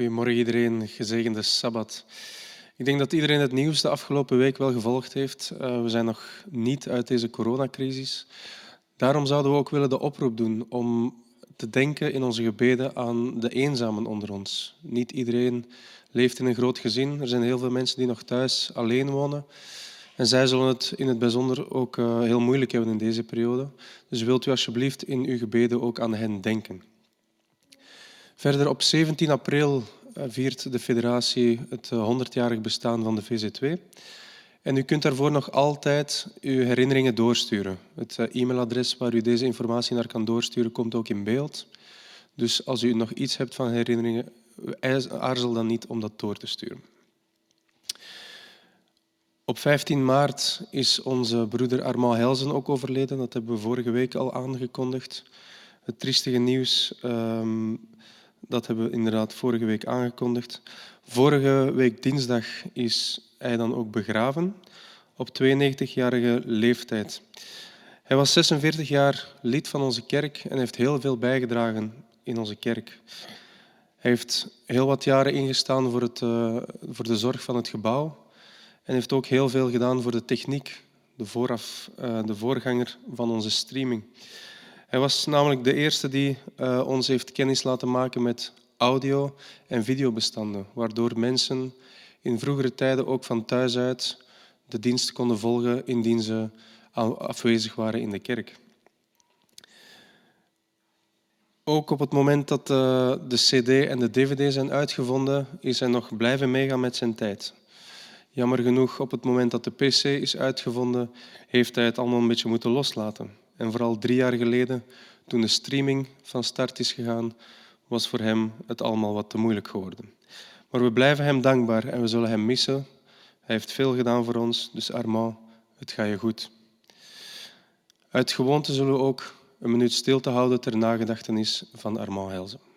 Goedemorgen iedereen, gezegende Sabbat. Ik denk dat iedereen het nieuws de afgelopen week wel gevolgd heeft. Uh, we zijn nog niet uit deze coronacrisis. Daarom zouden we ook willen de oproep doen om te denken in onze gebeden aan de eenzamen onder ons. Niet iedereen leeft in een groot gezin. Er zijn heel veel mensen die nog thuis alleen wonen. En zij zullen het in het bijzonder ook uh, heel moeilijk hebben in deze periode. Dus wilt u alsjeblieft in uw gebeden ook aan hen denken. Verder op 17 april eh, viert de federatie het 100-jarig eh, bestaan van de VZ2. En u kunt daarvoor nog altijd uw herinneringen doorsturen. Het eh, e-mailadres waar u deze informatie naar kan doorsturen komt ook in beeld. Dus als u nog iets hebt van herinneringen, aarzel dan niet om dat door te sturen. Op 15 maart is onze broeder Armand Helzen ook overleden. Dat hebben we vorige week al aangekondigd. Het triestige nieuws ehm, dat hebben we inderdaad vorige week aangekondigd. Vorige week dinsdag is hij dan ook begraven op 92-jarige leeftijd. Hij was 46 jaar lid van onze kerk en heeft heel veel bijgedragen in onze kerk. Hij heeft heel wat jaren ingestaan voor, het, uh, voor de zorg van het gebouw en heeft ook heel veel gedaan voor de techniek, de, vooraf, uh, de voorganger van onze streaming. Hij was namelijk de eerste die uh, ons heeft kennis laten maken met audio- en videobestanden, waardoor mensen in vroegere tijden ook van thuis uit de dienst konden volgen indien ze afwezig waren in de kerk. Ook op het moment dat uh, de CD en de DVD zijn uitgevonden, is hij nog blijven meegaan met zijn tijd. Jammer genoeg, op het moment dat de PC is uitgevonden, heeft hij het allemaal een beetje moeten loslaten. En vooral drie jaar geleden, toen de streaming van start is gegaan, was voor hem het allemaal wat te moeilijk geworden. Maar we blijven hem dankbaar en we zullen hem missen. Hij heeft veel gedaan voor ons, dus Armand, het gaat je goed. Uit gewoonte zullen we ook een minuut stilte houden ter nagedachtenis van Armand Helzen.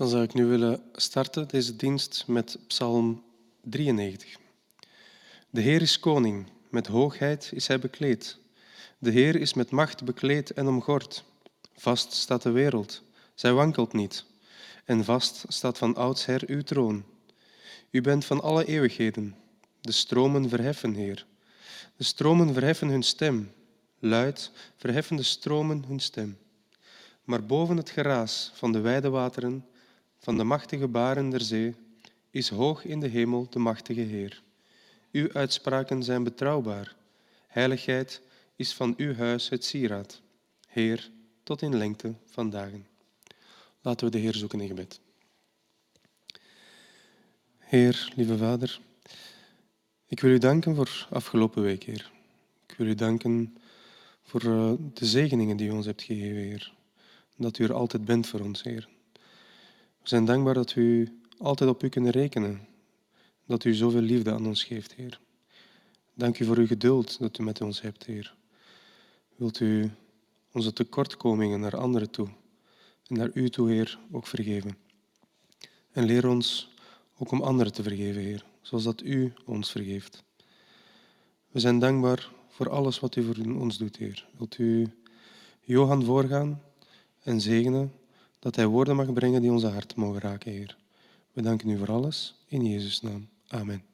Dan zou ik nu willen starten deze dienst met Psalm 93. De Heer is koning, met hoogheid is hij bekleed. De Heer is met macht bekleed en omgord. Vast staat de wereld, zij wankelt niet. En vast staat van oudsher uw troon. U bent van alle eeuwigheden. De stromen verheffen, Heer. De stromen verheffen hun stem. Luid verheffen de stromen hun stem. Maar boven het geraas van de wijde wateren, van de machtige baren der zee, is hoog in de hemel de machtige Heer. Uw uitspraken zijn betrouwbaar. Heiligheid is van uw huis het sieraad. Heer, tot in lengte van dagen. Laten we de Heer zoeken in gebed. Heer, lieve Vader, ik wil u danken voor afgelopen week, Heer. Ik wil u danken voor eh, de zegeningen die u ons hebt gegeven, Heer. Dat u er altijd bent voor ons, Heer. We zijn dankbaar dat u altijd op u kunnen rekenen. Dat u zoveel liefde aan ons geeft, Heer. Dank u voor uw geduld dat u met ons hebt, Heer. Wilt u onze tekortkomingen naar anderen toe en naar u toe, Heer, ook vergeven. En leer ons ook om anderen te vergeven, Heer, zoals dat u ons vergeeft. We zijn dankbaar voor alles wat u voor ons doet, Heer. Wilt u Johan voorgaan en zegenen dat hij woorden mag brengen die onze hart mogen raken, Heer. We danken u voor alles. In Jezus' naam. Amen.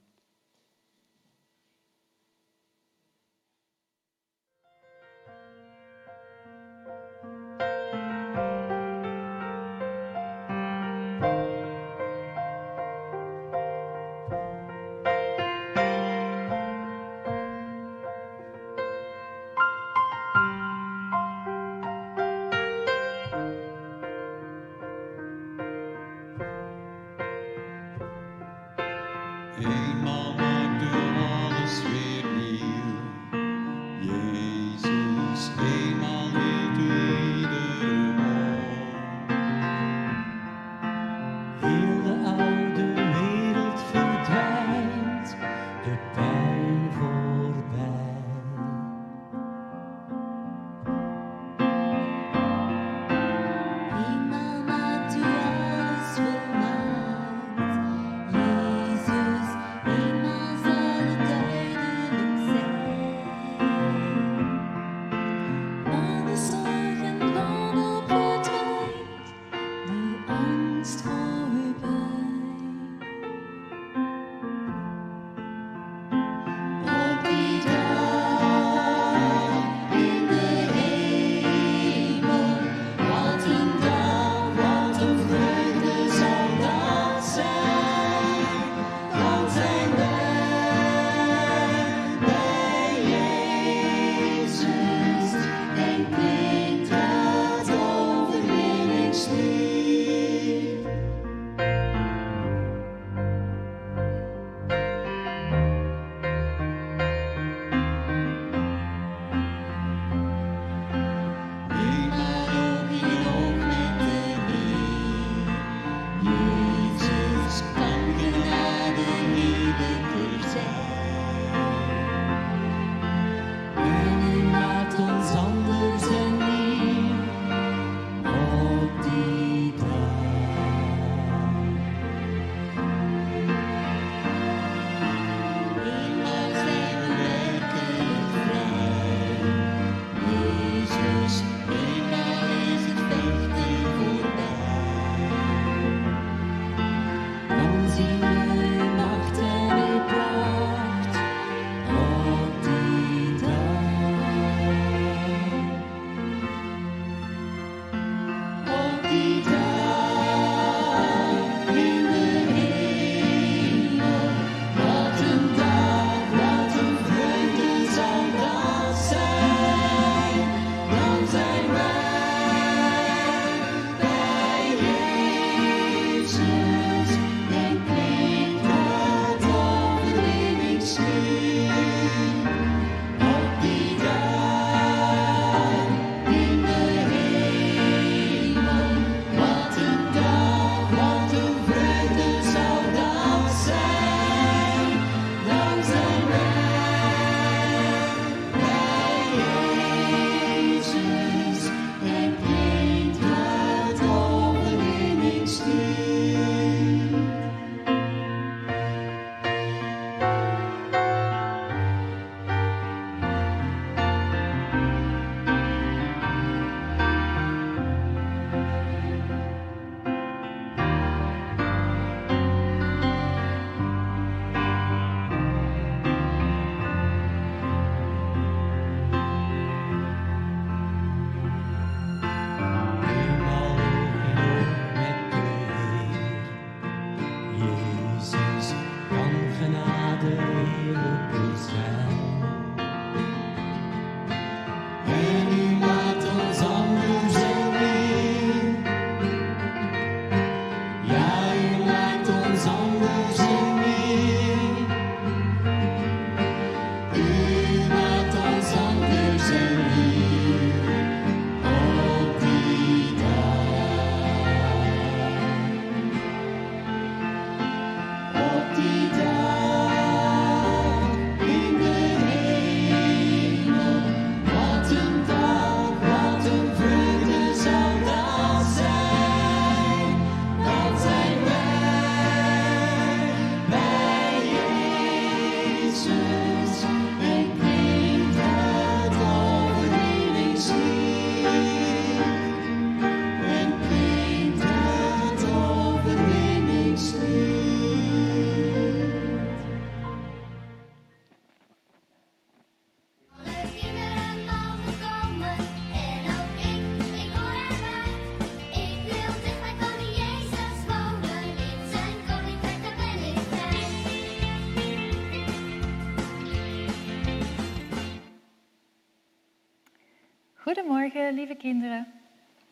Goedemorgen, lieve kinderen.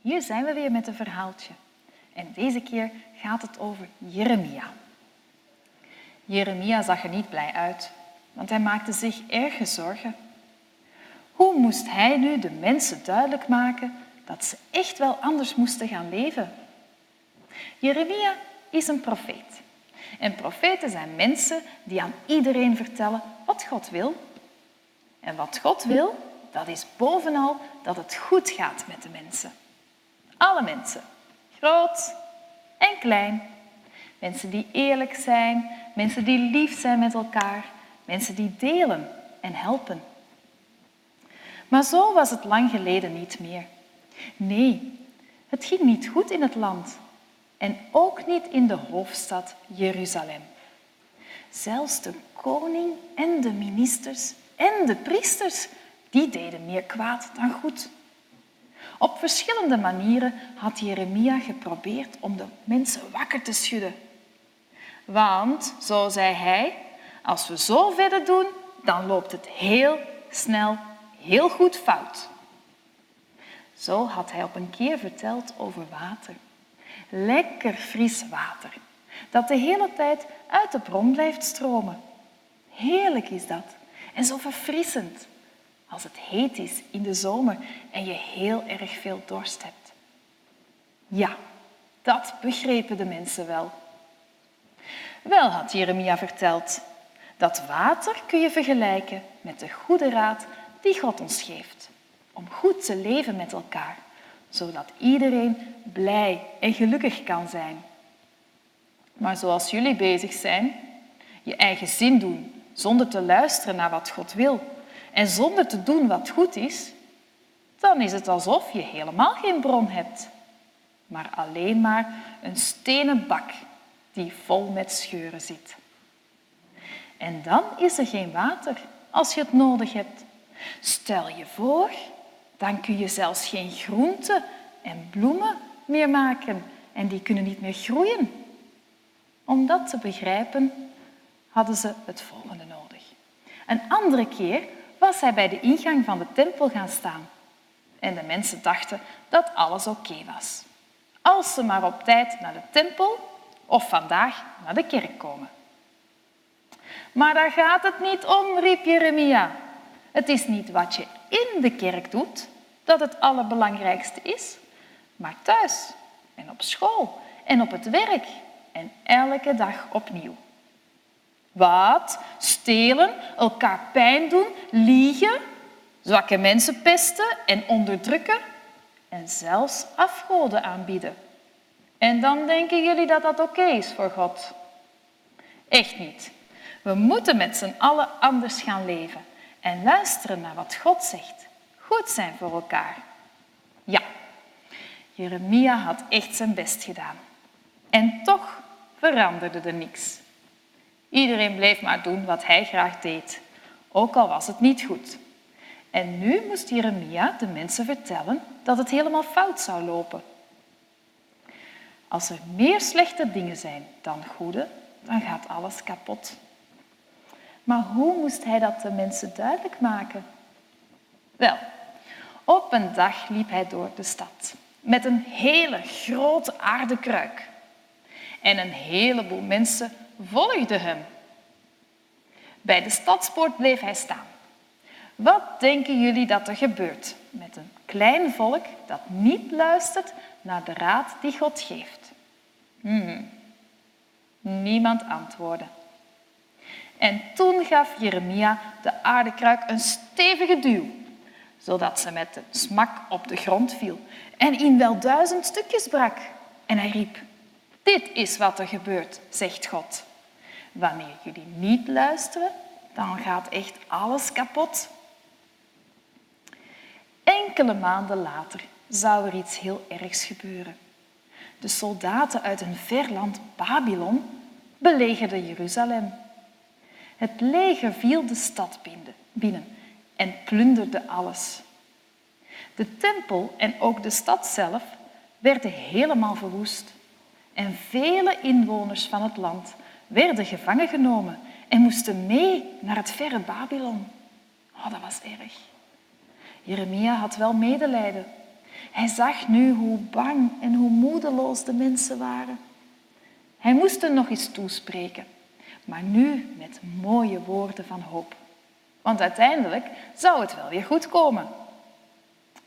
Hier zijn we weer met een verhaaltje. En deze keer gaat het over Jeremia. Jeremia zag er niet blij uit, want hij maakte zich erge zorgen. Hoe moest hij nu de mensen duidelijk maken dat ze echt wel anders moesten gaan leven? Jeremia is een profeet. En profeten zijn mensen die aan iedereen vertellen wat God wil. En wat God wil, dat is bovenal dat het goed gaat met de mensen. Alle mensen, groot en klein. Mensen die eerlijk zijn, mensen die lief zijn met elkaar, mensen die delen en helpen. Maar zo was het lang geleden niet meer. Nee, het ging niet goed in het land en ook niet in de hoofdstad Jeruzalem. Zelfs de koning en de ministers en de priesters die deden meer kwaad dan goed. Op verschillende manieren had Jeremia geprobeerd om de mensen wakker te schudden. Want, zo zei hij, als we zo verder doen, dan loopt het heel snel heel goed fout. Zo had hij op een keer verteld over water. Lekker fris water, dat de hele tijd uit de bron blijft stromen. Heerlijk is dat en zo verfrissend als het heet is in de zomer en je heel erg veel dorst hebt. Ja, dat begrepen de mensen wel. Wel had Jeremia verteld, dat water kun je vergelijken met de goede raad die God ons geeft, om goed te leven met elkaar, zodat iedereen blij en gelukkig kan zijn. Maar zoals jullie bezig zijn, je eigen zin doen, zonder te luisteren naar wat God wil en zonder te doen wat goed is, dan is het alsof je helemaal geen bron hebt, maar alleen maar een stenen bak die vol met scheuren zit. En dan is er geen water als je het nodig hebt. Stel je voor, dan kun je zelfs geen groenten en bloemen meer maken en die kunnen niet meer groeien. Om dat te begrijpen hadden ze het volgende nodig. Een andere keer was hij bij de ingang van de tempel gaan staan. En de mensen dachten dat alles oké was. Als ze maar op tijd naar de tempel of vandaag naar de kerk komen. Maar daar gaat het niet om, riep Jeremia. Het is niet wat je in de kerk doet dat het allerbelangrijkste is, maar thuis en op school en op het werk en elke dag opnieuw. Wat? Stelen, elkaar pijn doen, liegen, zwakke mensen pesten en onderdrukken en zelfs afgoden aanbieden. En dan denken jullie dat dat oké is voor God? Echt niet. We moeten met z'n allen anders gaan leven en luisteren naar wat God zegt. Goed zijn voor elkaar. Ja, Jeremia had echt zijn best gedaan. En toch veranderde er niks. Iedereen bleef maar doen wat hij graag deed, ook al was het niet goed. En nu moest Jeremia de mensen vertellen dat het helemaal fout zou lopen. Als er meer slechte dingen zijn dan goede, dan gaat alles kapot. Maar hoe moest hij dat de mensen duidelijk maken? Wel, op een dag liep hij door de stad met een hele grote aardekruik. En een heleboel mensen volgde hem. Bij de stadspoort bleef hij staan. Wat denken jullie dat er gebeurt met een klein volk dat niet luistert naar de raad die God geeft? Hmm. Niemand antwoordde. En toen gaf Jeremia de aardekruik een stevige duw, zodat ze met een smak op de grond viel en in wel duizend stukjes brak. En hij riep, dit is wat er gebeurt, zegt God. Wanneer jullie niet luisteren dan gaat echt alles kapot. Enkele maanden later zou er iets heel ergs gebeuren. De soldaten uit een ver land Babylon belegerden Jeruzalem. Het leger viel de stad binnen en plunderde alles. De tempel en ook de stad zelf werden helemaal verwoest. En vele inwoners van het land werden gevangen genomen en moesten mee naar het verre Babylon. Oh, dat was erg. Jeremia had wel medelijden. Hij zag nu hoe bang en hoe moedeloos de mensen waren. Hij moest hen nog eens toespreken, maar nu met mooie woorden van hoop. Want uiteindelijk zou het wel weer goed komen.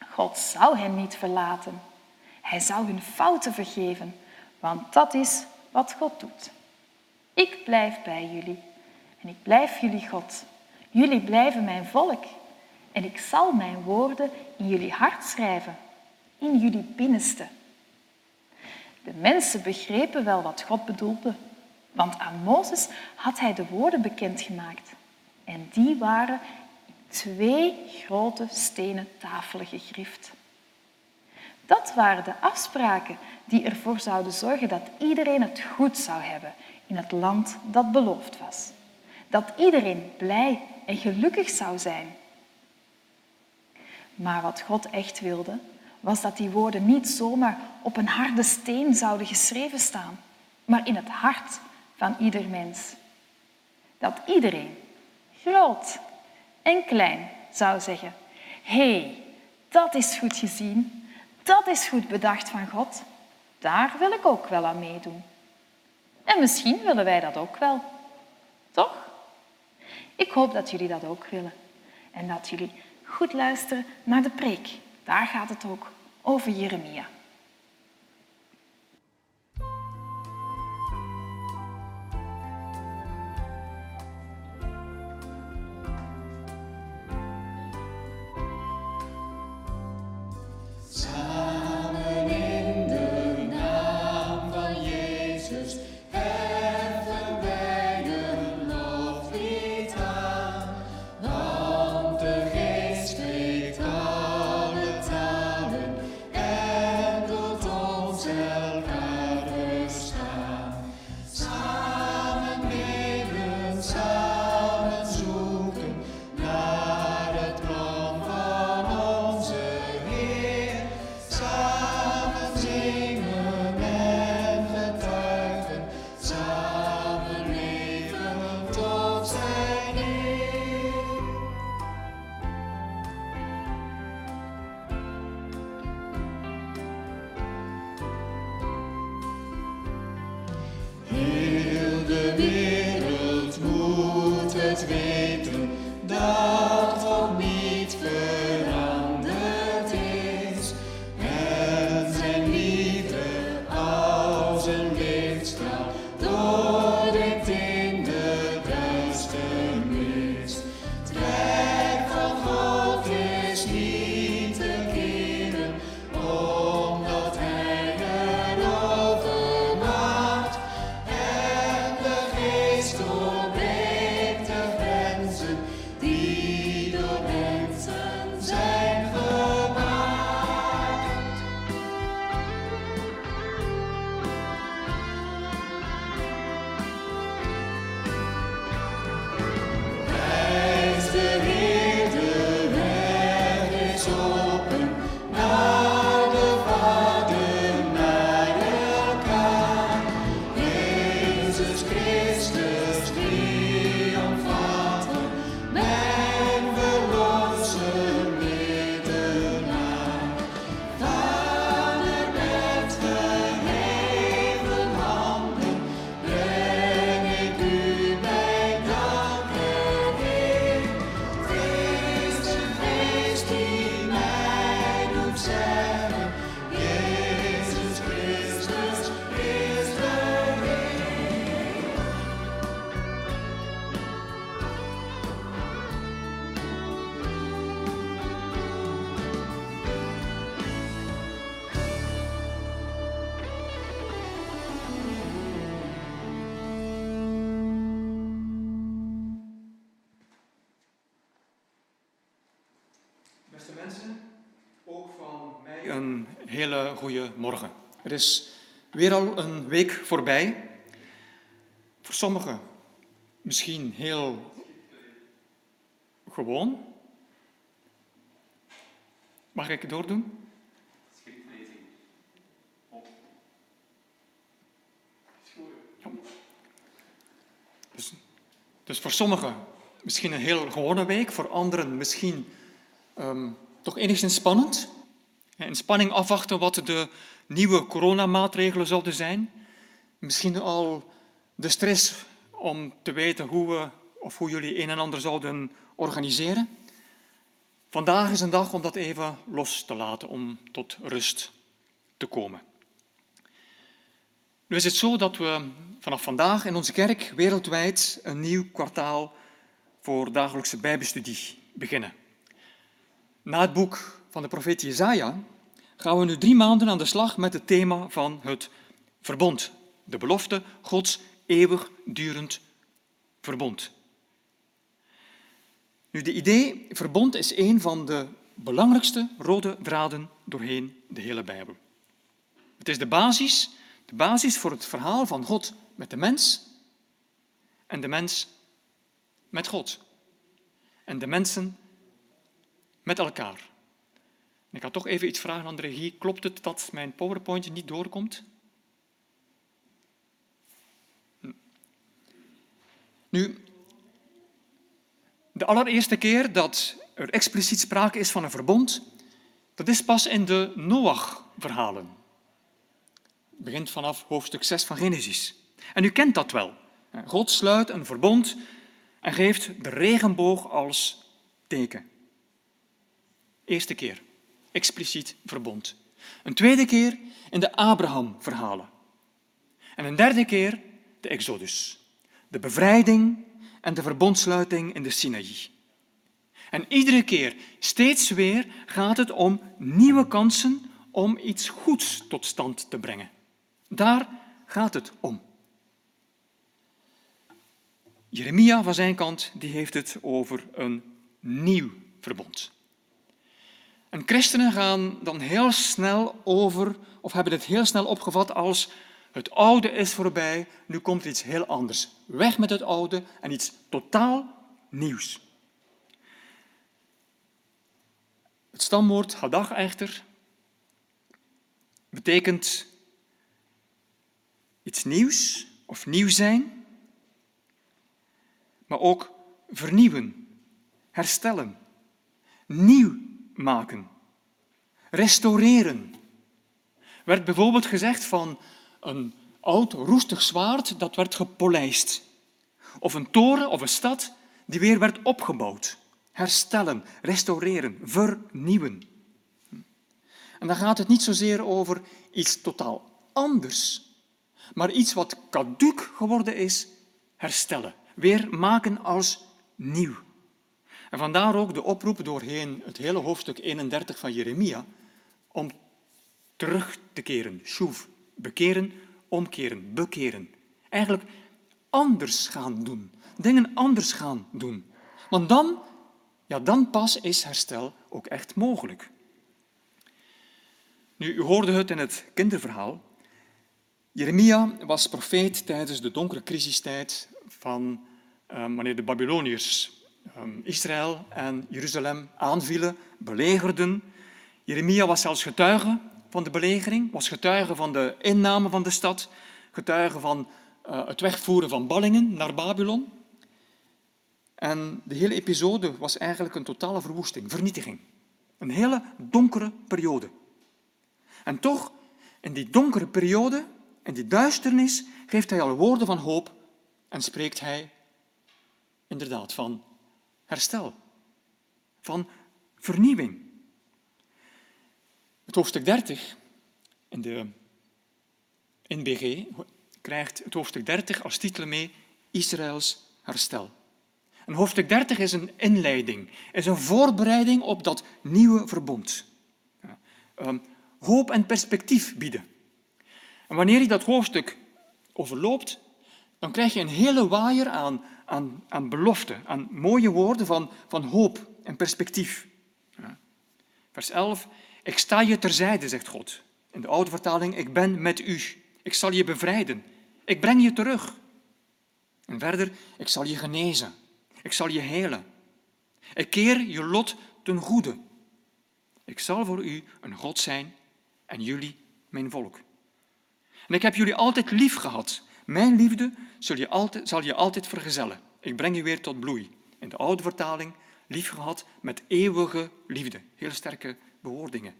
God zou hen niet verlaten. Hij zou hun fouten vergeven, want dat is wat God doet. Ik blijf bij jullie en ik blijf jullie God. Jullie blijven mijn volk en ik zal mijn woorden in jullie hart schrijven, in jullie binnenste. De mensen begrepen wel wat God bedoelde, want aan Mozes had hij de woorden bekendgemaakt. En die waren in twee grote stenen tafelen gegrift. Dat waren de afspraken die ervoor zouden zorgen dat iedereen het goed zou hebben in het land dat beloofd was. Dat iedereen blij en gelukkig zou zijn. Maar wat God echt wilde, was dat die woorden niet zomaar op een harde steen zouden geschreven staan, maar in het hart van ieder mens. Dat iedereen, groot en klein, zou zeggen, hé, hey, dat is goed gezien, dat is goed bedacht van God, daar wil ik ook wel aan meedoen. En misschien willen wij dat ook wel, toch? Ik hoop dat jullie dat ook willen en dat jullie goed luisteren naar de preek. Daar gaat het ook over Jeremia. Die hele goede morgen. Er is weer al een week voorbij. Voor sommigen misschien heel gewoon. Mag ik doordoen? Dus, dus voor sommigen misschien een heel gewone week, voor anderen misschien um, toch enigszins spannend. In spanning afwachten wat de nieuwe coronamaatregelen zouden zijn. Misschien al de stress om te weten hoe we of hoe jullie een en ander zouden organiseren. Vandaag is een dag om dat even los te laten, om tot rust te komen. Nu is het zo dat we vanaf vandaag in onze kerk wereldwijd een nieuw kwartaal voor dagelijkse bijbelstudie beginnen. Na het boek van de profeet Jezaja gaan we nu drie maanden aan de slag met het thema van het verbond. De belofte Gods eeuwigdurend verbond. Nu, de idee verbond is een van de belangrijkste rode draden doorheen de hele Bijbel. Het is de basis, de basis voor het verhaal van God met de mens en de mens met God. En de mensen met elkaar. Ik ga toch even iets vragen aan de regie. Klopt het dat mijn PowerPoint niet doorkomt? Hm. Nu, de allereerste keer dat er expliciet sprake is van een verbond, dat is pas in de Noach-verhalen. Het begint vanaf hoofdstuk 6 van Genesis. En u kent dat wel. God sluit een verbond en geeft de regenboog als teken. Eerste keer, expliciet verbond. Een tweede keer in de Abraham-verhalen. En een derde keer de Exodus. De bevrijding en de verbondsluiting in de Sinaï. En iedere keer, steeds weer, gaat het om nieuwe kansen om iets goeds tot stand te brengen. Daar gaat het om. Jeremia van zijn kant die heeft het over een nieuw verbond. En christenen gaan dan heel snel over, of hebben het heel snel opgevat als het oude is voorbij, nu komt iets heel anders. Weg met het oude en iets totaal nieuws. Het stamwoord hadag echter betekent iets nieuws of nieuw zijn, maar ook vernieuwen, herstellen, nieuw maken, restaureren. Werd bijvoorbeeld gezegd van een oud roestig zwaard dat werd gepolijst. Of een toren of een stad die weer werd opgebouwd. Herstellen, restaureren, vernieuwen. En dan gaat het niet zozeer over iets totaal anders, maar iets wat caduc geworden is, herstellen. Weer maken als nieuw. En vandaar ook de oproep doorheen het hele hoofdstuk 31 van Jeremia om terug te keren, Bekeren, omkeren, bekeren. Eigenlijk anders gaan doen. Dingen anders gaan doen. Want dan, ja, dan pas is herstel ook echt mogelijk. Nu, u hoorde het in het kinderverhaal. Jeremia was profeet tijdens de donkere crisistijd van uh, wanneer de Babyloniërs Israël en Jeruzalem aanvielen, belegerden. Jeremia was zelfs getuige van de belegering, was getuige van de inname van de stad, getuige van uh, het wegvoeren van ballingen naar Babylon. En de hele episode was eigenlijk een totale verwoesting, vernietiging. Een hele donkere periode. En toch, in die donkere periode, in die duisternis, geeft hij al woorden van hoop en spreekt hij inderdaad van herstel, van vernieuwing. Het hoofdstuk 30 in de NBG krijgt het hoofdstuk 30 als titel mee Israëls herstel. En hoofdstuk 30 is een inleiding, is een voorbereiding op dat nieuwe verbond. Um, hoop en perspectief bieden. En wanneer je dat hoofdstuk overloopt, dan krijg je een hele waaier aan, aan, aan beloften, aan mooie woorden van, van hoop en perspectief. Vers 11. Ik sta je terzijde, zegt God. In de oude vertaling, ik ben met u. Ik zal je bevrijden. Ik breng je terug. En verder, ik zal je genezen. Ik zal je helen. Ik keer je lot ten goede. Ik zal voor u een God zijn en jullie mijn volk. En ik heb jullie altijd lief gehad. Mijn liefde zal je altijd, zal je altijd vergezellen. Ik breng je weer tot bloei. In de oude vertaling, lief gehad met eeuwige liefde. Heel sterke bewoordingen.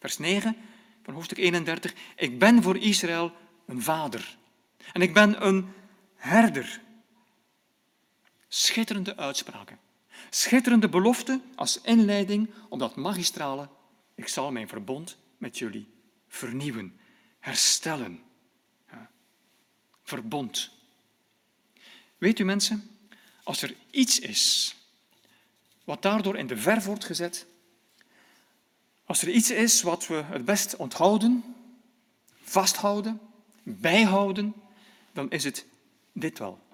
Vers 9 van hoofdstuk 31. Ik ben voor Israël een vader. En ik ben een herder. Schitterende uitspraken. Schitterende belofte als inleiding op dat magistrale. Ik zal mijn verbond met jullie vernieuwen, herstellen. Verbond. Weet u mensen, als er iets is wat daardoor in de verf wordt gezet, als er iets is wat we het best onthouden, vasthouden, bijhouden, dan is het dit wel.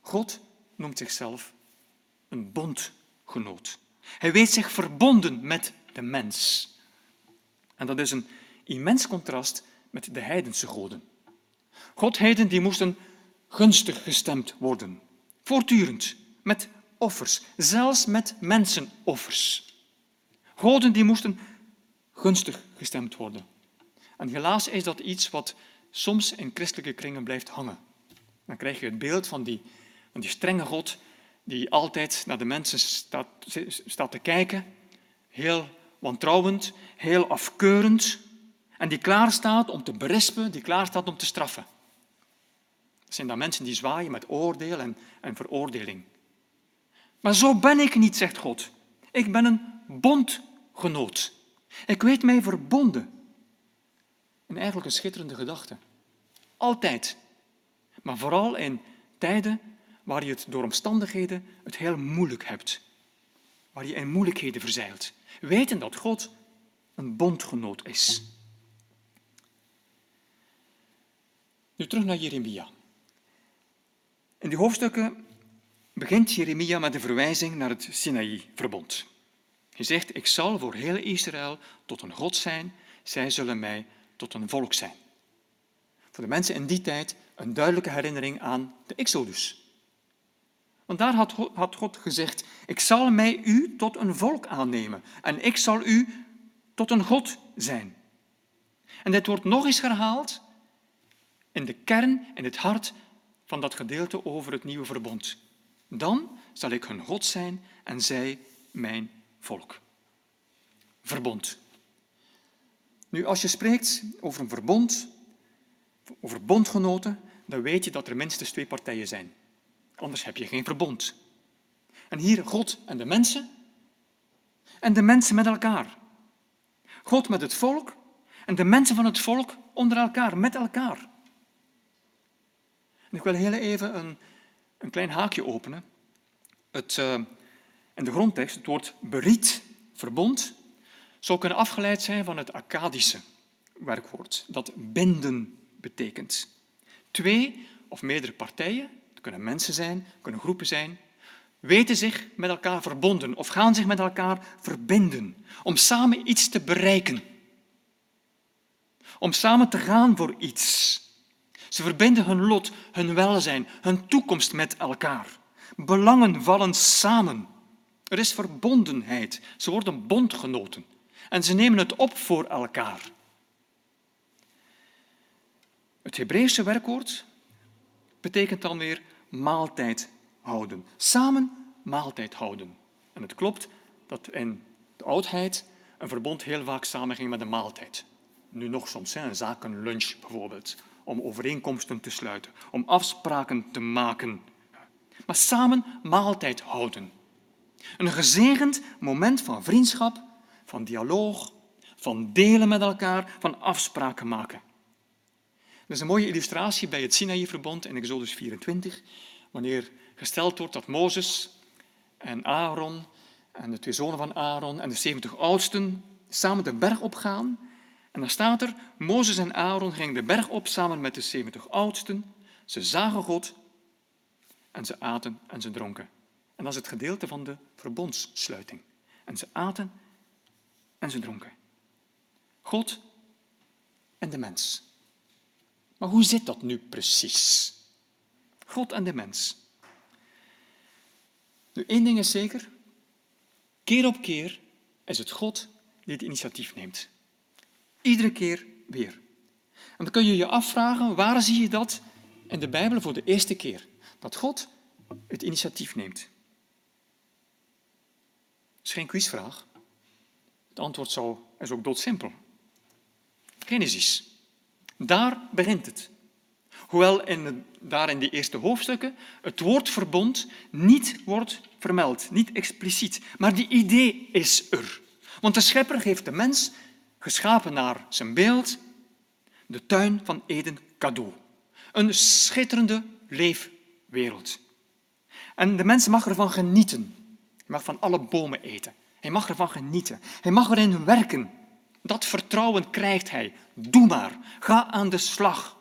God noemt zichzelf een bondgenoot. Hij weet zich verbonden met de mens. En dat is een immens contrast met de heidense goden. Godheden die moesten gunstig gestemd worden, voortdurend, met offers, zelfs met mensenoffers. Goden die moesten gunstig gestemd worden. En helaas is dat iets wat soms in christelijke kringen blijft hangen. Dan krijg je het beeld van die, van die strenge God die altijd naar de mensen staat, staat te kijken, heel wantrouwend, heel afkeurend, en die klaar staat om te berispen, die klaar staat om te straffen. Dat zijn dan mensen die zwaaien met oordeel en, en veroordeling. Maar zo ben ik niet, zegt God. Ik ben een bondgenoot. Ik weet mij verbonden. Een eigenlijk een schitterende gedachte. Altijd. Maar vooral in tijden waar je het door omstandigheden het heel moeilijk hebt. Waar je in moeilijkheden verzeilt. Weten dat God een bondgenoot is. Nu terug naar Jeremia. In die hoofdstukken begint Jeremia met een verwijzing naar het Sinaï-verbond. Hij zegt, ik zal voor heel Israël tot een God zijn, zij zullen mij tot een volk zijn. Voor de mensen in die tijd een duidelijke herinnering aan de Exodus. Want daar had God gezegd, ik zal mij u tot een volk aannemen en ik zal u tot een God zijn. En dit wordt nog eens herhaald in de kern, in het hart van dat gedeelte over het nieuwe verbond. Dan zal ik hun God zijn en zij mijn volk. Verbond. Nu, als je spreekt over een verbond, over bondgenoten, dan weet je dat er minstens twee partijen zijn. Anders heb je geen verbond. En hier God en de mensen en de mensen met elkaar. God met het volk en de mensen van het volk onder elkaar, met elkaar. Ik wil heel even een, een klein haakje openen. Het, uh, in de grondtekst, het woord beriet, verbond, zou kunnen afgeleid zijn van het Akkadische werkwoord, dat binden betekent. Twee of meerdere partijen, het kunnen mensen zijn, het kunnen groepen zijn, weten zich met elkaar verbonden of gaan zich met elkaar verbinden om samen iets te bereiken. Om samen te gaan voor iets. Ze verbinden hun lot, hun welzijn, hun toekomst met elkaar. Belangen vallen samen. Er is verbondenheid. Ze worden bondgenoten. En ze nemen het op voor elkaar. Het Hebreeuwse werkwoord betekent dan weer maaltijd houden. Samen maaltijd houden. En het klopt dat in de oudheid een verbond heel vaak samenging met een maaltijd. Nu nog soms, een zakenlunch bijvoorbeeld om overeenkomsten te sluiten, om afspraken te maken. Maar samen maaltijd houden. Een gezegend moment van vriendschap, van dialoog, van delen met elkaar, van afspraken maken. Dat is een mooie illustratie bij het Sinaï-verbond in Exodus 24, wanneer gesteld wordt dat Mozes en Aaron en de twee zonen van Aaron en de 70 oudsten samen de berg opgaan en dan staat er, Mozes en Aaron gingen de berg op samen met de 70 oudsten. Ze zagen God en ze aten en ze dronken. En dat is het gedeelte van de verbondssluiting. En ze aten en ze dronken. God en de mens. Maar hoe zit dat nu precies? God en de mens. Nu, één ding is zeker. Keer op keer is het God die het initiatief neemt. Iedere keer weer. En dan kun je je afvragen, waar zie je dat in de Bijbel voor de eerste keer? Dat God het initiatief neemt. Dat is geen quizvraag. Het antwoord is ook doodsimpel. Genesis. Daar begint het. Hoewel in, daar in die eerste hoofdstukken het woord verbond niet wordt vermeld, niet expliciet. Maar die idee is er. Want de schepper heeft de mens geschapen naar zijn beeld, de tuin van Eden cadeau. Een schitterende leefwereld. En de mens mag ervan genieten. Hij mag van alle bomen eten. Hij mag ervan genieten. Hij mag erin werken. Dat vertrouwen krijgt hij. Doe maar. Ga aan de slag.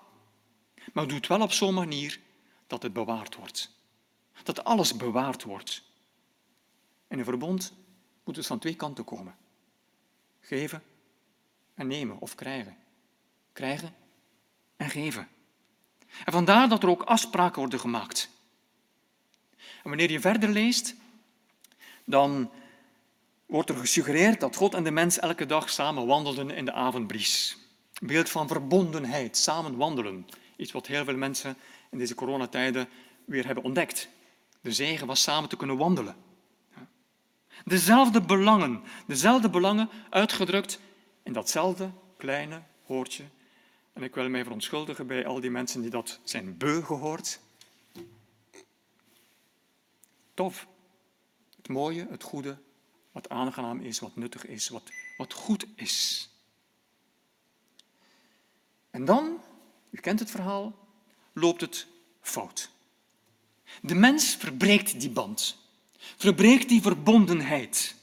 Maar doe het wel op zo'n manier dat het bewaard wordt. Dat alles bewaard wordt. In een verbond moet het van twee kanten komen. Geven en nemen of krijgen. Krijgen en geven. En vandaar dat er ook afspraken worden gemaakt. En wanneer je verder leest, dan wordt er gesuggereerd dat God en de mens elke dag samen wandelden in de avondbries. Een beeld van verbondenheid, samen wandelen. Iets wat heel veel mensen in deze coronatijden weer hebben ontdekt. De zegen was samen te kunnen wandelen. Dezelfde belangen, dezelfde belangen uitgedrukt in datzelfde kleine hoortje. En ik wil mij verontschuldigen bij al die mensen die dat zijn beu gehoord. Tof. Het mooie, het goede, wat aangenaam is, wat nuttig is, wat, wat goed is. En dan, u kent het verhaal, loopt het fout. De mens verbreekt die band, verbreekt die verbondenheid.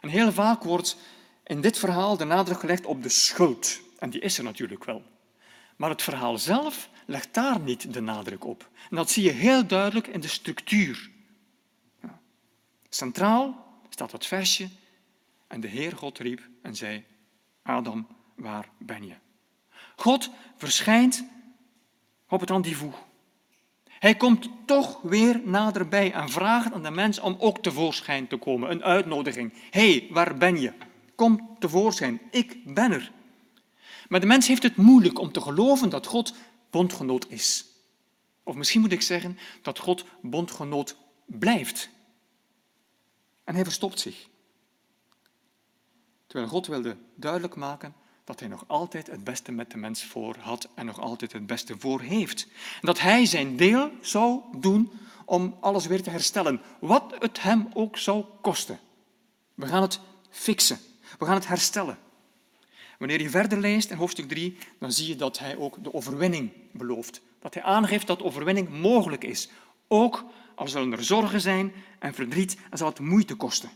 En heel vaak wordt in dit verhaal de nadruk gelegd op de schuld. En die is er natuurlijk wel. Maar het verhaal zelf legt daar niet de nadruk op. En dat zie je heel duidelijk in de structuur. Centraal staat dat versje. En de Heer God riep en zei, Adam, waar ben je? God verschijnt op het rendezvous. Hij komt toch weer naderbij en vraagt aan de mens om ook tevoorschijn te komen. Een uitnodiging. Hé, hey, waar ben je? Kom tevoorschijn. Ik ben er. Maar de mens heeft het moeilijk om te geloven dat God bondgenoot is. Of misschien moet ik zeggen dat God bondgenoot blijft. En hij verstopt zich. Terwijl God wilde duidelijk maken dat hij nog altijd het beste met de mens voor had en nog altijd het beste voor heeft. En dat hij zijn deel zou doen om alles weer te herstellen, wat het hem ook zou kosten. We gaan het fixen, we gaan het herstellen. Wanneer je verder leest in hoofdstuk 3, dan zie je dat hij ook de overwinning belooft. Dat hij aangeeft dat overwinning mogelijk is, ook al zullen er zorgen zijn en verdriet en zal het moeite kosten.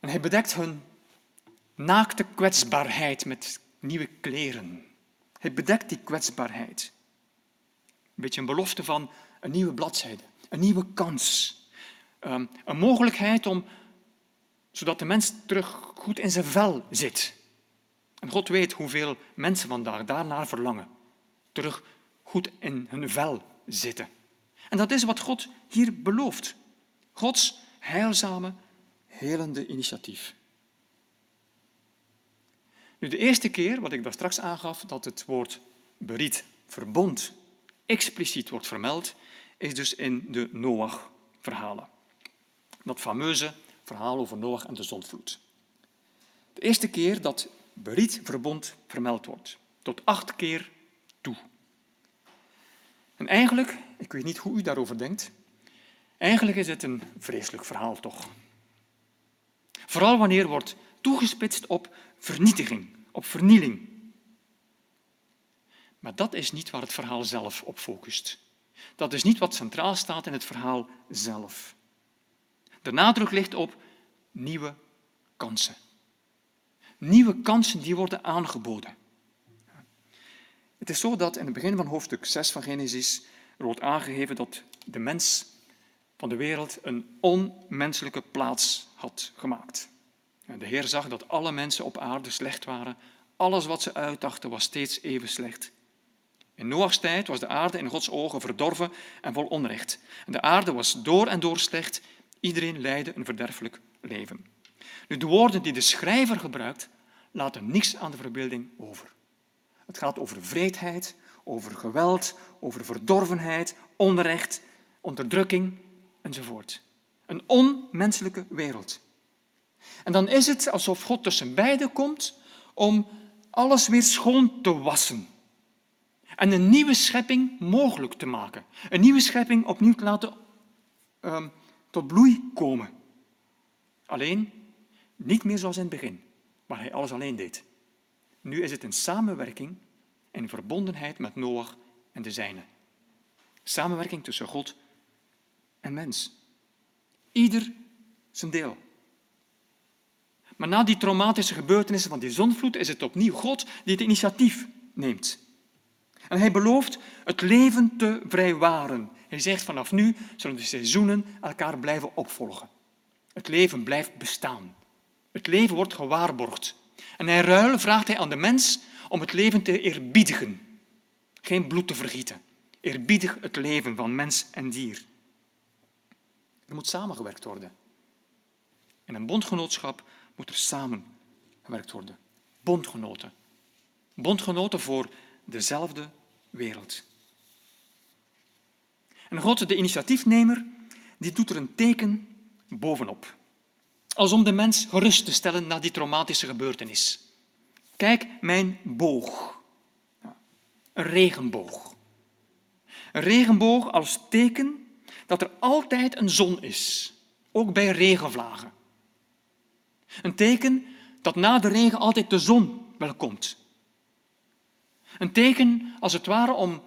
En hij bedekt hun naakte kwetsbaarheid met nieuwe kleren. Hij bedekt die kwetsbaarheid. Een beetje een belofte van een nieuwe bladzijde, een nieuwe kans. Ehm, een mogelijkheid om, zodat de mens terug goed in zijn vel zit. En God weet hoeveel mensen vandaag daarnaar verlangen. Terug goed in hun vel zitten. En dat is wat God hier belooft. Gods heilzame, helende initiatief. Nu, de eerste keer, wat ik daar straks aangaf, dat het woord beriet, verbond, expliciet wordt vermeld, is dus in de Noach-verhalen. Dat fameuze verhaal over Noach en de zondvloed. De eerste keer dat beriet, verbond vermeld wordt. Tot acht keer toe. En eigenlijk, ik weet niet hoe u daarover denkt, eigenlijk is het een vreselijk verhaal toch. Vooral wanneer wordt toegespitst op vernietiging, op vernieling. Maar dat is niet waar het verhaal zelf op focust. Dat is niet wat centraal staat in het verhaal zelf. De nadruk ligt op nieuwe kansen. Nieuwe kansen die worden aangeboden. Het is zo dat in het begin van hoofdstuk 6 van Genesis wordt aangegeven dat de mens van de wereld een onmenselijke plaats had gemaakt. De Heer zag dat alle mensen op aarde slecht waren. Alles wat ze uitdachten was steeds even slecht. In Noachs tijd was de aarde in Gods ogen verdorven en vol onrecht. De aarde was door en door slecht. Iedereen leidde een verderfelijk leven. Nu, de woorden die de schrijver gebruikt, laten niks aan de verbeelding over. Het gaat over vreedheid, over geweld, over verdorvenheid, onrecht, onderdrukking enzovoort. Een onmenselijke wereld. En dan is het alsof God tussen beiden komt om alles weer schoon te wassen. En een nieuwe schepping mogelijk te maken. Een nieuwe schepping opnieuw te laten uh, tot bloei komen. Alleen niet meer zoals in het begin, waar hij alles alleen deed. Nu is het een samenwerking en verbondenheid met Noach en de zijnen. Samenwerking tussen God en mens. Ieder zijn deel. Maar na die traumatische gebeurtenissen van die zonvloed is het opnieuw God die het initiatief neemt. En hij belooft het leven te vrijwaren. Hij zegt vanaf nu zullen de seizoenen elkaar blijven opvolgen. Het leven blijft bestaan. Het leven wordt gewaarborgd. En in ruil vraagt hij aan de mens om het leven te eerbiedigen. Geen bloed te vergieten. Eerbiedig het leven van mens en dier. Er moet samengewerkt worden. In een bondgenootschap moet er samengewerkt worden. Bondgenoten. Bondgenoten voor dezelfde wereld. En God, de initiatiefnemer, die doet er een teken bovenop. Als om de mens gerust te stellen na die traumatische gebeurtenis. Kijk, mijn boog. Een regenboog. Een regenboog als teken dat er altijd een zon is, ook bij regenvlagen. Een teken dat na de regen altijd de zon wel komt. Een teken, als het ware, om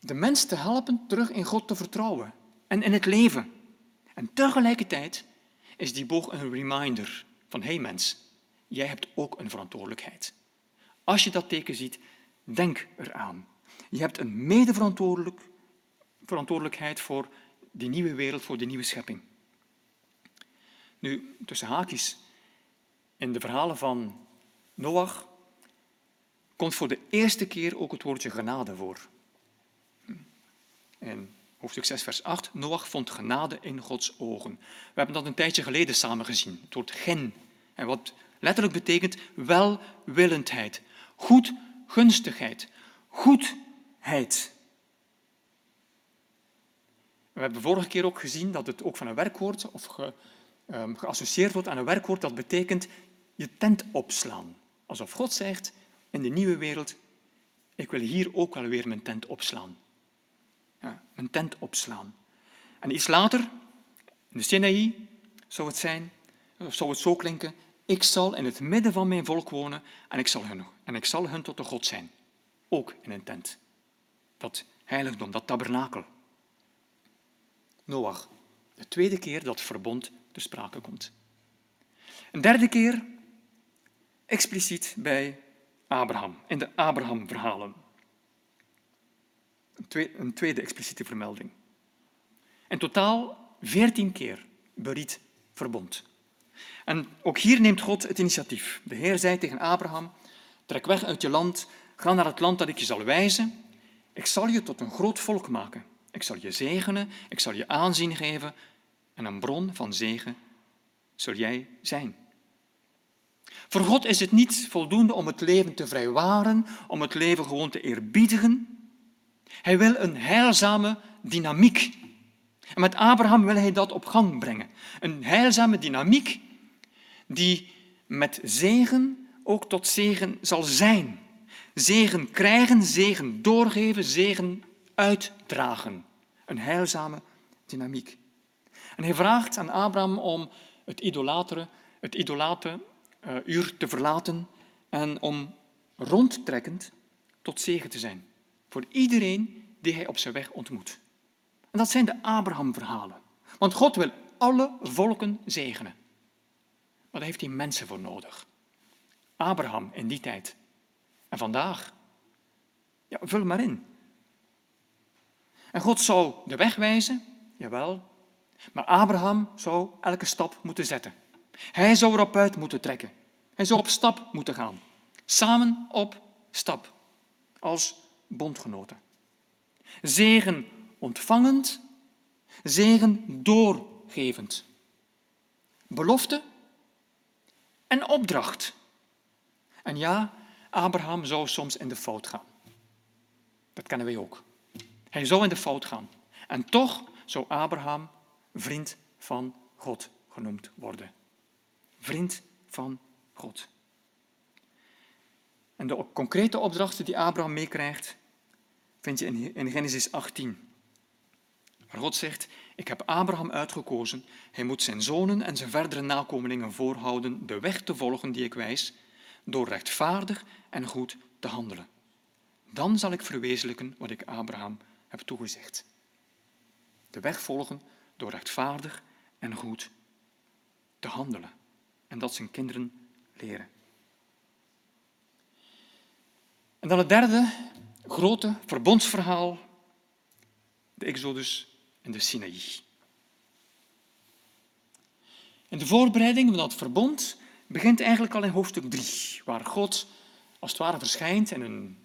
de mens te helpen terug in God te vertrouwen en in het leven. En tegelijkertijd is die boog een reminder van, hé hey mens, jij hebt ook een verantwoordelijkheid. Als je dat teken ziet, denk eraan. Je hebt een medeverantwoordelijkheid voor die nieuwe wereld, voor die nieuwe schepping. Nu, tussen haakjes, in de verhalen van Noach komt voor de eerste keer ook het woordje genade voor. In hoofdstuk 6, vers 8, Noach vond genade in Gods ogen. We hebben dat een tijdje geleden samen gezien, het woord gen. En wat letterlijk betekent welwillendheid, goedgunstigheid, goedheid. We hebben vorige keer ook gezien dat het ook van een werkwoord of ge, um, geassocieerd wordt aan een werkwoord dat betekent je tent opslaan. Alsof God zegt in de nieuwe wereld, ik wil hier ook wel weer mijn tent opslaan. Ja, mijn tent opslaan. En iets later, in de Sinaï, zou het zijn, of zou het zo klinken, ik zal in het midden van mijn volk wonen en ik zal hun, en ik zal hun tot de God zijn. Ook in een tent. Dat heiligdom, dat tabernakel. Noach, de tweede keer dat verbond ter sprake komt. Een derde keer expliciet bij Abraham, in de Abraham-verhalen. Een tweede expliciete vermelding. In totaal veertien keer beriet verbond. En ook hier neemt God het initiatief. De Heer zei tegen Abraham, trek weg uit je land, ga naar het land dat ik je zal wijzen. Ik zal je tot een groot volk maken. Ik zal je zegenen, ik zal je aanzien geven en een bron van zegen zul jij zijn. Voor God is het niet voldoende om het leven te vrijwaren, om het leven gewoon te eerbiedigen. Hij wil een heilzame dynamiek. En met Abraham wil hij dat op gang brengen. Een heilzame dynamiek die met zegen ook tot zegen zal zijn. Zegen krijgen, zegen doorgeven, zegen uitdragen. Een heilzame dynamiek. En hij vraagt aan Abraham om het idolatere, het idolate uh, uur te verlaten en om rondtrekkend tot zegen te zijn. Voor iedereen die hij op zijn weg ontmoet. En dat zijn de Abraham-verhalen. Want God wil alle volken zegenen. Maar daar heeft hij mensen voor nodig. Abraham in die tijd. En vandaag. Ja, vul maar in. En God zou de weg wijzen jawel, maar Abraham zou elke stap moeten zetten. Hij zou erop uit moeten trekken. Hij zou op stap moeten gaan. Samen op stap, als bondgenoten. Zegen ontvangend, zegen doorgevend. Belofte en opdracht. En ja, Abraham zou soms in de fout gaan. Dat kennen wij ook. Hij zou in de fout gaan. En toch zou Abraham vriend van God genoemd worden. Vriend van God. En de concrete opdrachten die Abraham meekrijgt, vind je in Genesis 18. Waar God zegt, ik heb Abraham uitgekozen, hij moet zijn zonen en zijn verdere nakomelingen voorhouden de weg te volgen die ik wijs, door rechtvaardig en goed te handelen. Dan zal ik verwezenlijken wat ik Abraham heb toegezegd. De weg volgen door rechtvaardig en goed te handelen. En dat zijn kinderen leren. En dan het derde grote verbondsverhaal, de Exodus en de Sinaï. En de voorbereiding van dat verbond begint eigenlijk al in hoofdstuk 3, waar God als het ware verschijnt in een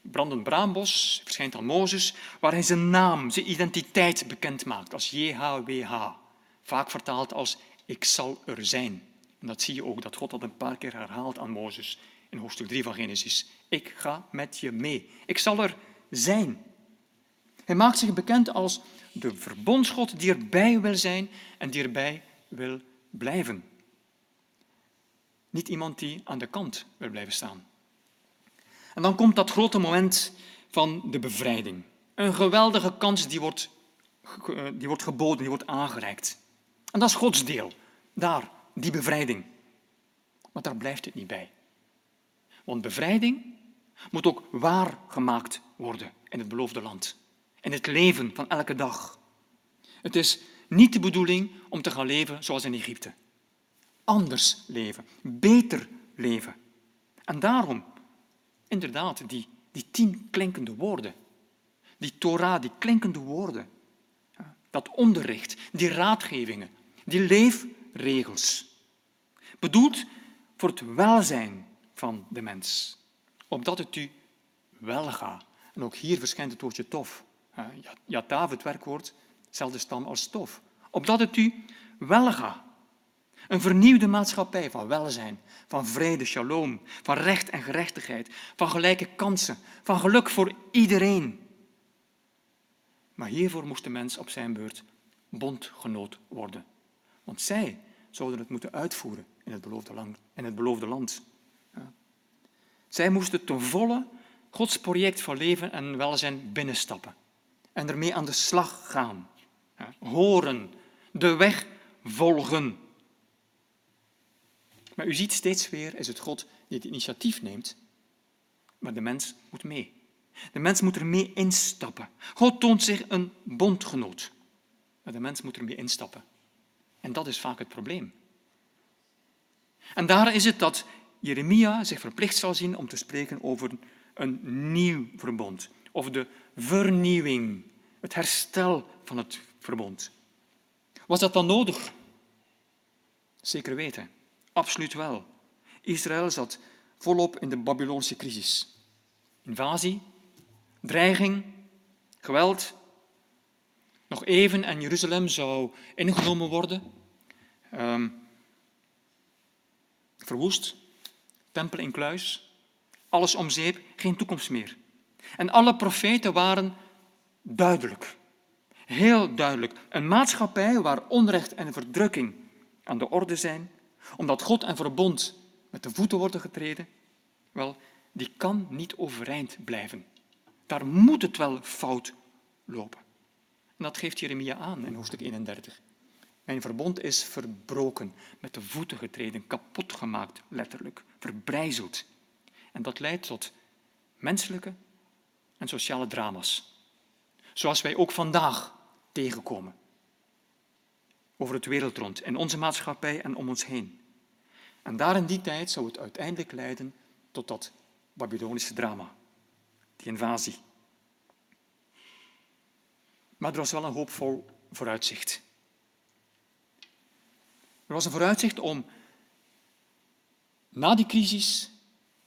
brandend braambos, verschijnt aan Mozes, waar hij zijn naam, zijn identiteit bekend maakt als JHWH, vaak vertaald als ik zal er zijn. En dat zie je ook, dat God dat een paar keer herhaalt aan Mozes in hoofdstuk 3 van Genesis. Ik ga met je mee. Ik zal er zijn. Hij maakt zich bekend als de verbondsgod die erbij wil zijn en die erbij wil blijven. Niet iemand die aan de kant wil blijven staan. En dan komt dat grote moment van de bevrijding. Een geweldige kans die wordt, eh, die wordt geboden, die wordt aangereikt. En dat is Gods deel. Daar, die bevrijding. Maar daar blijft het niet bij. Want bevrijding moet ook waar gemaakt worden in het beloofde land. In het leven van elke dag. Het is niet de bedoeling om te gaan leven zoals in Egypte. Anders leven, beter leven. En daarom, inderdaad, die, die tien klinkende woorden. Die Torah, die klinkende woorden. Dat onderricht, die raadgevingen, die leefregels. Bedoeld voor het welzijn van de mens. Opdat het u wel gaat. En ook hier verschijnt het woordje tof. Jatav, het werkwoord, dezelfde stam als stof. Opdat het u wel gaat. Een vernieuwde maatschappij van welzijn, van vrede, shalom, van recht en gerechtigheid, van gelijke kansen, van geluk voor iedereen. Maar hiervoor moest de mens op zijn beurt bondgenoot worden. Want zij zouden het moeten uitvoeren in het beloofde land. Het beloofde land. Zij moesten ten volle Gods project van leven en welzijn binnenstappen en ermee aan de slag gaan. Horen, de weg volgen. Maar u ziet steeds weer, is het God die het initiatief neemt, maar de mens moet mee. De mens moet er mee instappen. God toont zich een bondgenoot, maar de mens moet er mee instappen. En dat is vaak het probleem. En daar is het dat Jeremia zich verplicht zal zien om te spreken over een nieuw verbond. Of de vernieuwing, het herstel van het verbond. Was dat dan nodig? Zeker weten. Absoluut wel. Israël zat volop in de Babylonische crisis. Invasie, dreiging, geweld. Nog even en Jeruzalem zou ingenomen worden. Um, verwoest, tempel in kluis, alles om zeep, geen toekomst meer. En alle profeten waren duidelijk, heel duidelijk. Een maatschappij waar onrecht en verdrukking aan de orde zijn, omdat God en verbond met de voeten worden getreden, wel, die kan niet overeind blijven. Daar moet het wel fout lopen. En dat geeft Jeremia aan in hoofdstuk 31. Mijn verbond is verbroken, met de voeten getreden, kapot gemaakt, letterlijk, verbrijzeld. En dat leidt tot menselijke en sociale drama's. Zoals wij ook vandaag tegenkomen. Over het wereld rond, in onze maatschappij en om ons heen. En daar in die tijd zou het uiteindelijk leiden tot dat Babylonische drama, die invasie. Maar er was wel een hoopvol vooruitzicht. Er was een vooruitzicht om na die crisis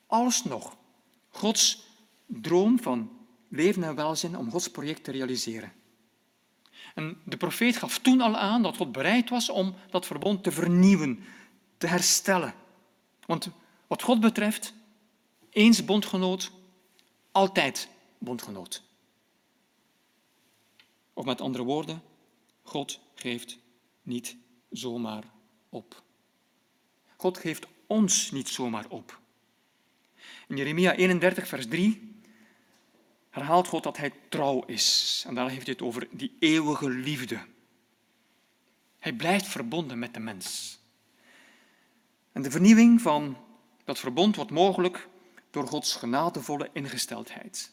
alsnog Gods droom van leven en welzijn, om Gods project te realiseren. En de profeet gaf toen al aan dat God bereid was om dat verbond te vernieuwen, te herstellen. Want wat God betreft, eens bondgenoot, altijd bondgenoot. Of met andere woorden, God geeft niet zomaar op. God geeft ons niet zomaar op. In Jeremia 31, vers 3 herhaalt God dat hij trouw is. En daar heeft hij het over die eeuwige liefde. Hij blijft verbonden met de mens. En de vernieuwing van dat verbond wordt mogelijk door Gods genadevolle ingesteldheid.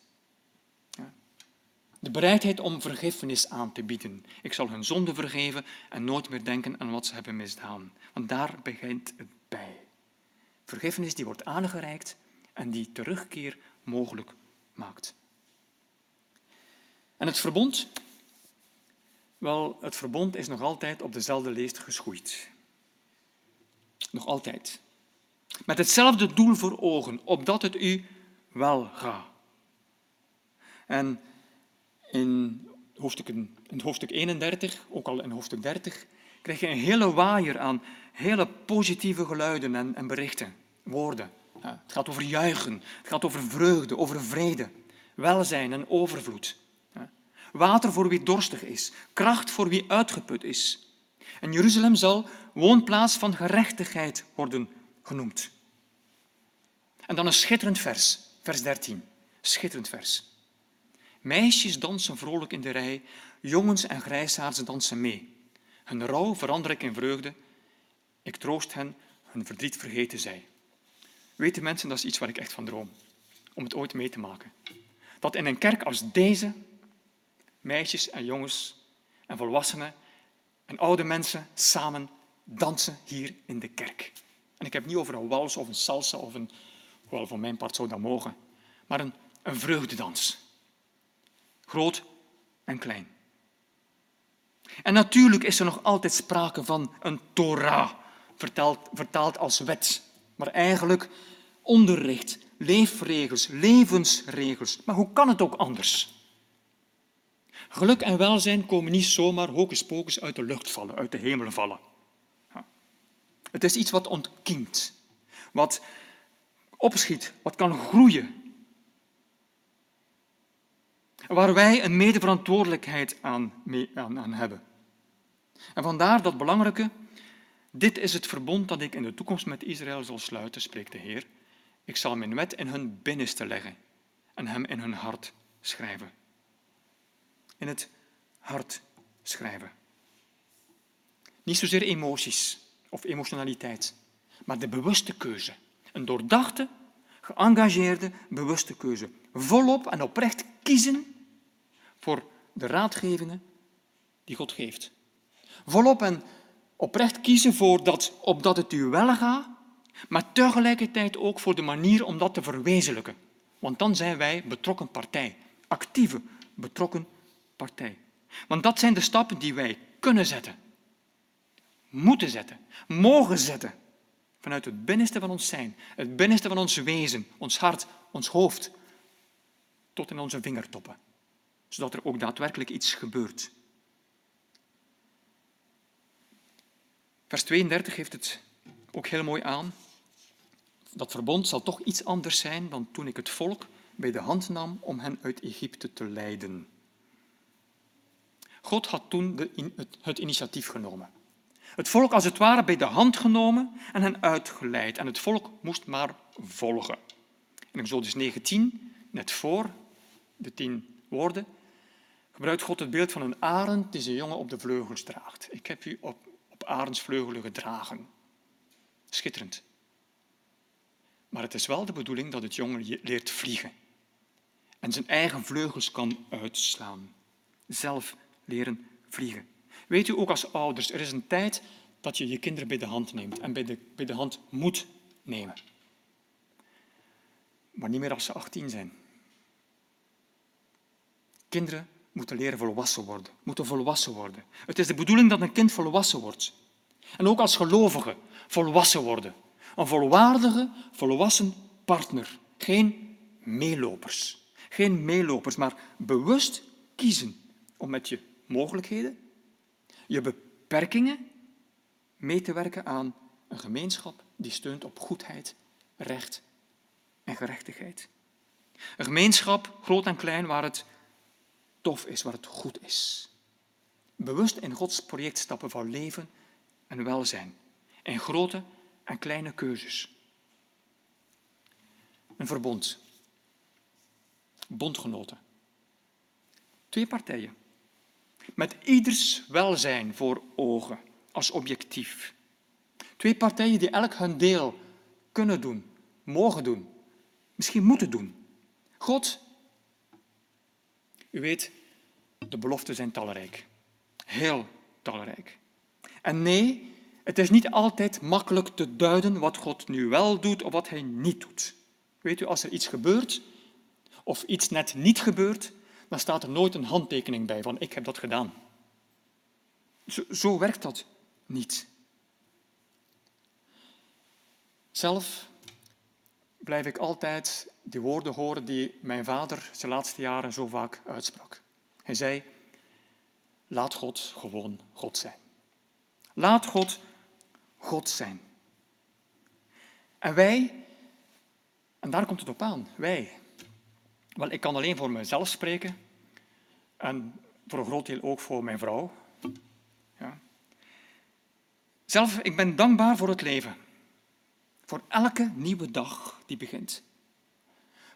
De bereidheid om vergiffenis aan te bieden. Ik zal hun zonde vergeven en nooit meer denken aan wat ze hebben misdaan. Want daar begint het bij. Vergiffenis die wordt aangereikt en die terugkeer mogelijk maakt. En het verbond? Wel, het verbond is nog altijd op dezelfde leest geschoeid. Nog altijd. Met hetzelfde doel voor ogen, opdat het u wel gaat. En in hoofdstuk, in hoofdstuk 31, ook al in hoofdstuk 30, krijg je een hele waaier aan hele positieve geluiden en, en berichten, woorden. Het gaat over juichen, het gaat over vreugde, over vrede, welzijn en overvloed. Ja. Water voor wie dorstig is, kracht voor wie uitgeput is. En Jeruzalem zal woonplaats van gerechtigheid worden genoemd. En dan een schitterend vers, vers 13. Schitterend vers. Meisjes dansen vrolijk in de rij, jongens en grijsaards dansen mee. Hun rouw verander ik in vreugde. Ik troost hen, hun verdriet vergeten zij. Weten mensen, dat is iets waar ik echt van droom. Om het ooit mee te maken. Dat in een kerk als deze meisjes en jongens en volwassenen en oude mensen samen dansen hier in de kerk. En ik heb het niet over een wals of een salsa of een, wel voor mijn part zou dat mogen, maar een, een vreugdedans. Groot en klein. En natuurlijk is er nog altijd sprake van een Torah, vertaald, vertaald als wet, maar eigenlijk onderricht, leefregels, levensregels. Maar hoe kan het ook anders? Geluk en welzijn komen niet zomaar hocus pocus uit de lucht vallen, uit de hemel vallen. Het is iets wat ontkiemt, wat opschiet, wat kan groeien, waar wij een medeverantwoordelijkheid aan, aan, hebben. En vandaar dat belangrijke, dit is het verbond dat ik in de toekomst met Israël zal sluiten, spreekt de Heer. Ik zal mijn wet in hun binnenste leggen en hem in hun hart schrijven. In het hart schrijven. Niet zozeer emoties of emotionaliteit, maar de bewuste keuze. Een doordachte, geëngageerde, bewuste keuze. Volop en oprecht kiezen voor de raadgevingen die God geeft. Volop en oprecht kiezen voor dat, opdat het u wel gaat, maar tegelijkertijd ook voor de manier om dat te verwezenlijken. Want dan zijn wij betrokken partij, actieve betrokken partij. Want dat zijn de stappen die wij kunnen zetten, moeten zetten, mogen zetten. Vanuit het binnenste van ons zijn, het binnenste van ons wezen, ons hart, ons hoofd, tot in onze vingertoppen zodat er ook daadwerkelijk iets gebeurt. Vers 32 geeft het ook heel mooi aan. Dat verbond zal toch iets anders zijn dan toen ik het volk bij de hand nam om hen uit Egypte te leiden. God had toen de, het initiatief genomen. Het volk als het ware bij de hand genomen en hen uitgeleid. En het volk moest maar volgen. In Exodus 19, net voor de tien woorden, gebruikt God het beeld van een arend die zijn jongen op de vleugels draagt. Ik heb u op, op arendsvleugelen gedragen. Schitterend. Maar het is wel de bedoeling dat het jongen leert vliegen. En zijn eigen vleugels kan uitslaan. Zelf leren vliegen. Weet u ook als ouders, er is een tijd dat je je kinderen bij de hand neemt en bij de, bij de hand moet nemen. Maar niet meer als ze 18 zijn. Kinderen moeten leren volwassen worden, moeten volwassen worden. Het is de bedoeling dat een kind volwassen wordt. En ook als gelovige volwassen worden. Een volwaardige, volwassen partner. Geen meelopers. Geen meelopers, maar bewust kiezen om met je mogelijkheden, je beperkingen mee te werken aan een gemeenschap die steunt op goedheid, recht en gerechtigheid. Een gemeenschap, groot en klein, waar het tof is, waar het goed is. Bewust in Gods project stappen van leven en welzijn. In grote en kleine keuzes. Een verbond. Bondgenoten. Twee partijen. Met ieders welzijn voor ogen als objectief. Twee partijen die elk hun deel kunnen doen, mogen doen, misschien moeten doen. God, u weet, de beloften zijn talrijk. Heel talrijk. En nee, het is niet altijd makkelijk te duiden wat God nu wel doet of wat hij niet doet. Weet u, als er iets gebeurt of iets net niet gebeurt, dan staat er nooit een handtekening bij van ik heb dat gedaan. Zo, zo werkt dat niet. Zelf blijf ik altijd die woorden horen die mijn vader zijn laatste jaren zo vaak uitsprak. Hij zei, laat God gewoon God zijn. Laat God God zijn. En wij, en daar komt het op aan, wij. Wel, ik kan alleen voor mezelf spreken en voor een groot deel ook voor mijn vrouw. Ja. Zelf, ik ben dankbaar voor het leven. Voor elke nieuwe dag die begint.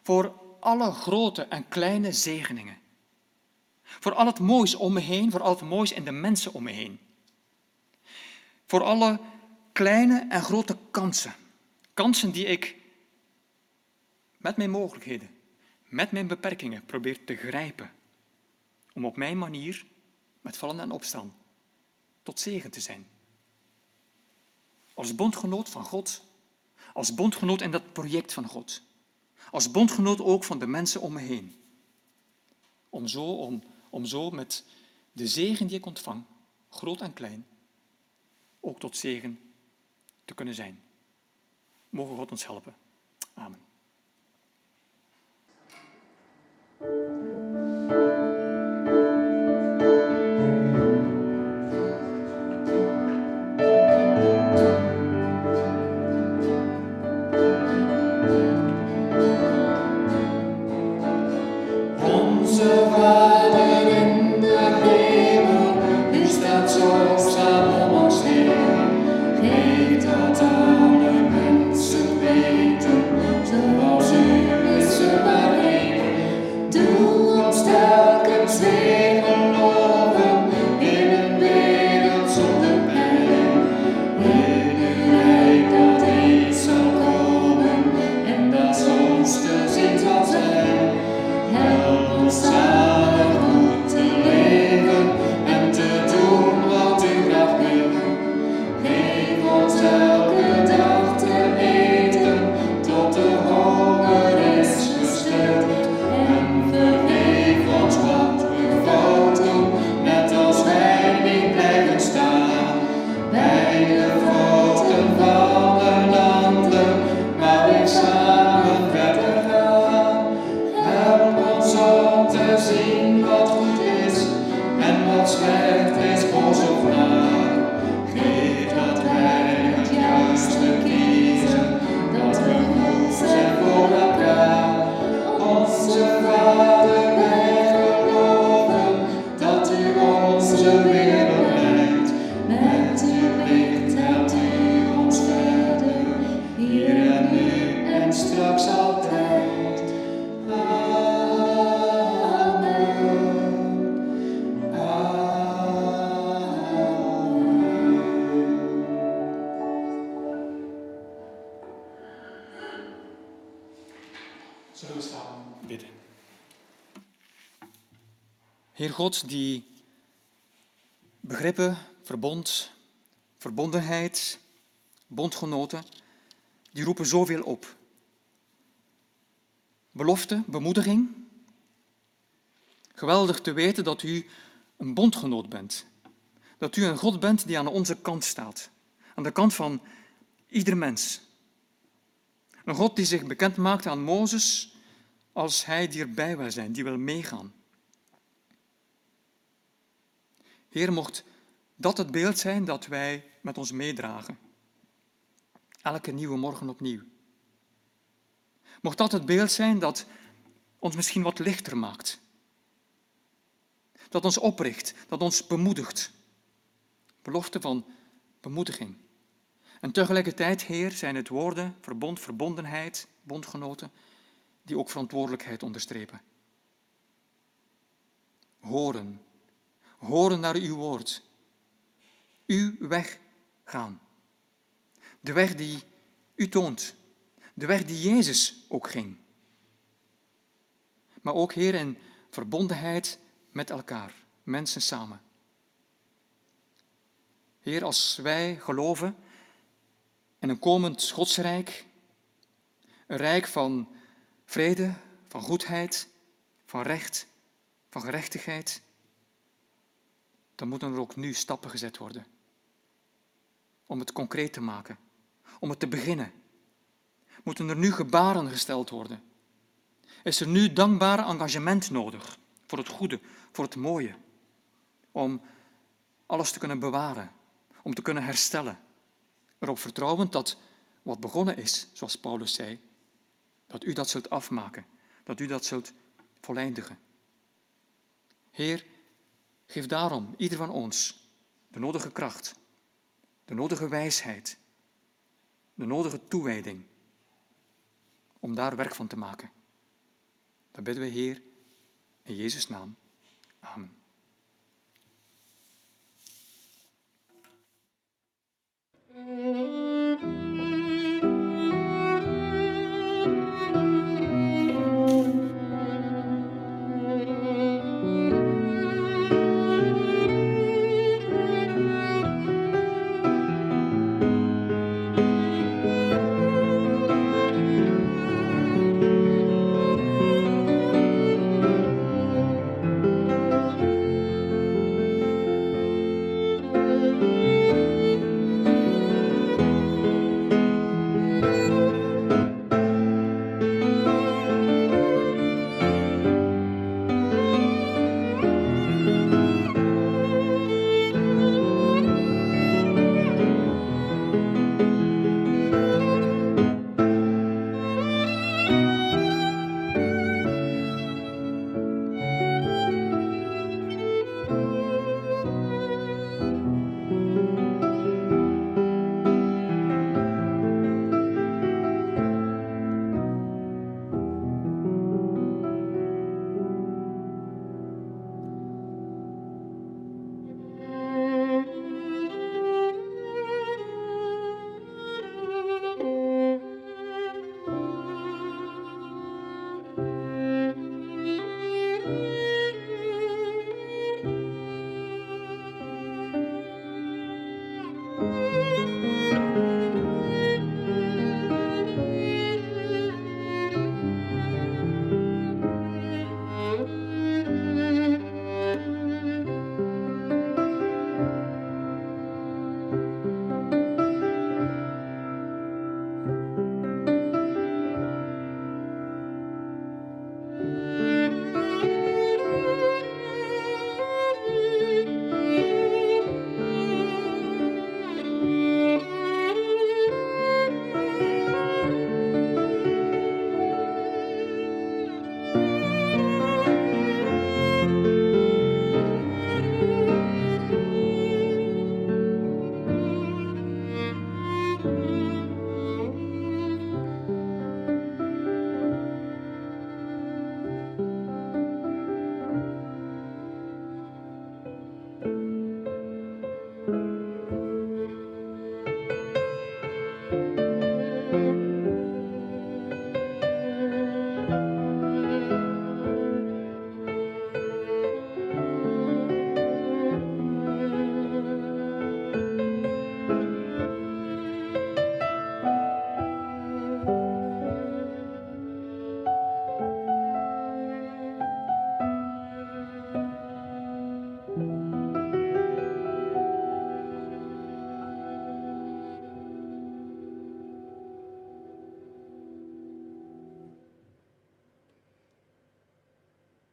Voor alle grote en kleine zegeningen. Voor al het moois om me heen, voor al het moois in de mensen om me heen. Voor alle kleine en grote kansen. Kansen die ik met mijn mogelijkheden, met mijn beperkingen probeer te grijpen. Om op mijn manier, met vallen en opstaan, tot zegen te zijn. Als bondgenoot van God, als bondgenoot in dat project van God. Als bondgenoot ook van de mensen om me heen. Om zo, om, om zo met de zegen die ik ontvang, groot en klein, ook tot zegen te kunnen zijn. Mogen God ons helpen. Amen. God, die begrippen, verbond, verbondenheid, bondgenoten, die roepen zoveel op. Belofte, bemoediging, Geweldig te weten dat u een bondgenoot bent. Dat u een God bent die aan onze kant staat. Aan de kant van ieder mens. Een God die zich bekend maakt aan Mozes als hij die erbij wil zijn, die wil meegaan. Heer, mocht dat het beeld zijn dat wij met ons meedragen. Elke nieuwe morgen opnieuw. Mocht dat het beeld zijn dat ons misschien wat lichter maakt. Dat ons opricht, dat ons bemoedigt. Belofte van bemoediging. En tegelijkertijd, Heer, zijn het woorden, verbond, verbondenheid, bondgenoten, die ook verantwoordelijkheid onderstrepen. Horen, horen naar uw woord. Uw weg gaan. De weg die u toont. De weg die Jezus ook ging. Maar ook, Heer, in verbondenheid met elkaar, mensen samen. Heer, als wij geloven in een komend Godsrijk, een rijk van vrede, van goedheid, van recht, van gerechtigheid, dan moeten er ook nu stappen gezet worden. Om het concreet te maken, om het te beginnen. Moeten er nu gebaren gesteld worden? Is er nu dankbaar engagement nodig voor het goede, voor het mooie? Om alles te kunnen bewaren, om te kunnen herstellen. Erop vertrouwend dat wat begonnen is, zoals Paulus zei, dat u dat zult afmaken, dat u dat zult voleindigen. Heer, Geef daarom ieder van ons de nodige kracht, de nodige wijsheid, de nodige toewijding om daar werk van te maken. Dan bidden we, Heer, in Jezus' naam. Amen. Mm-hmm.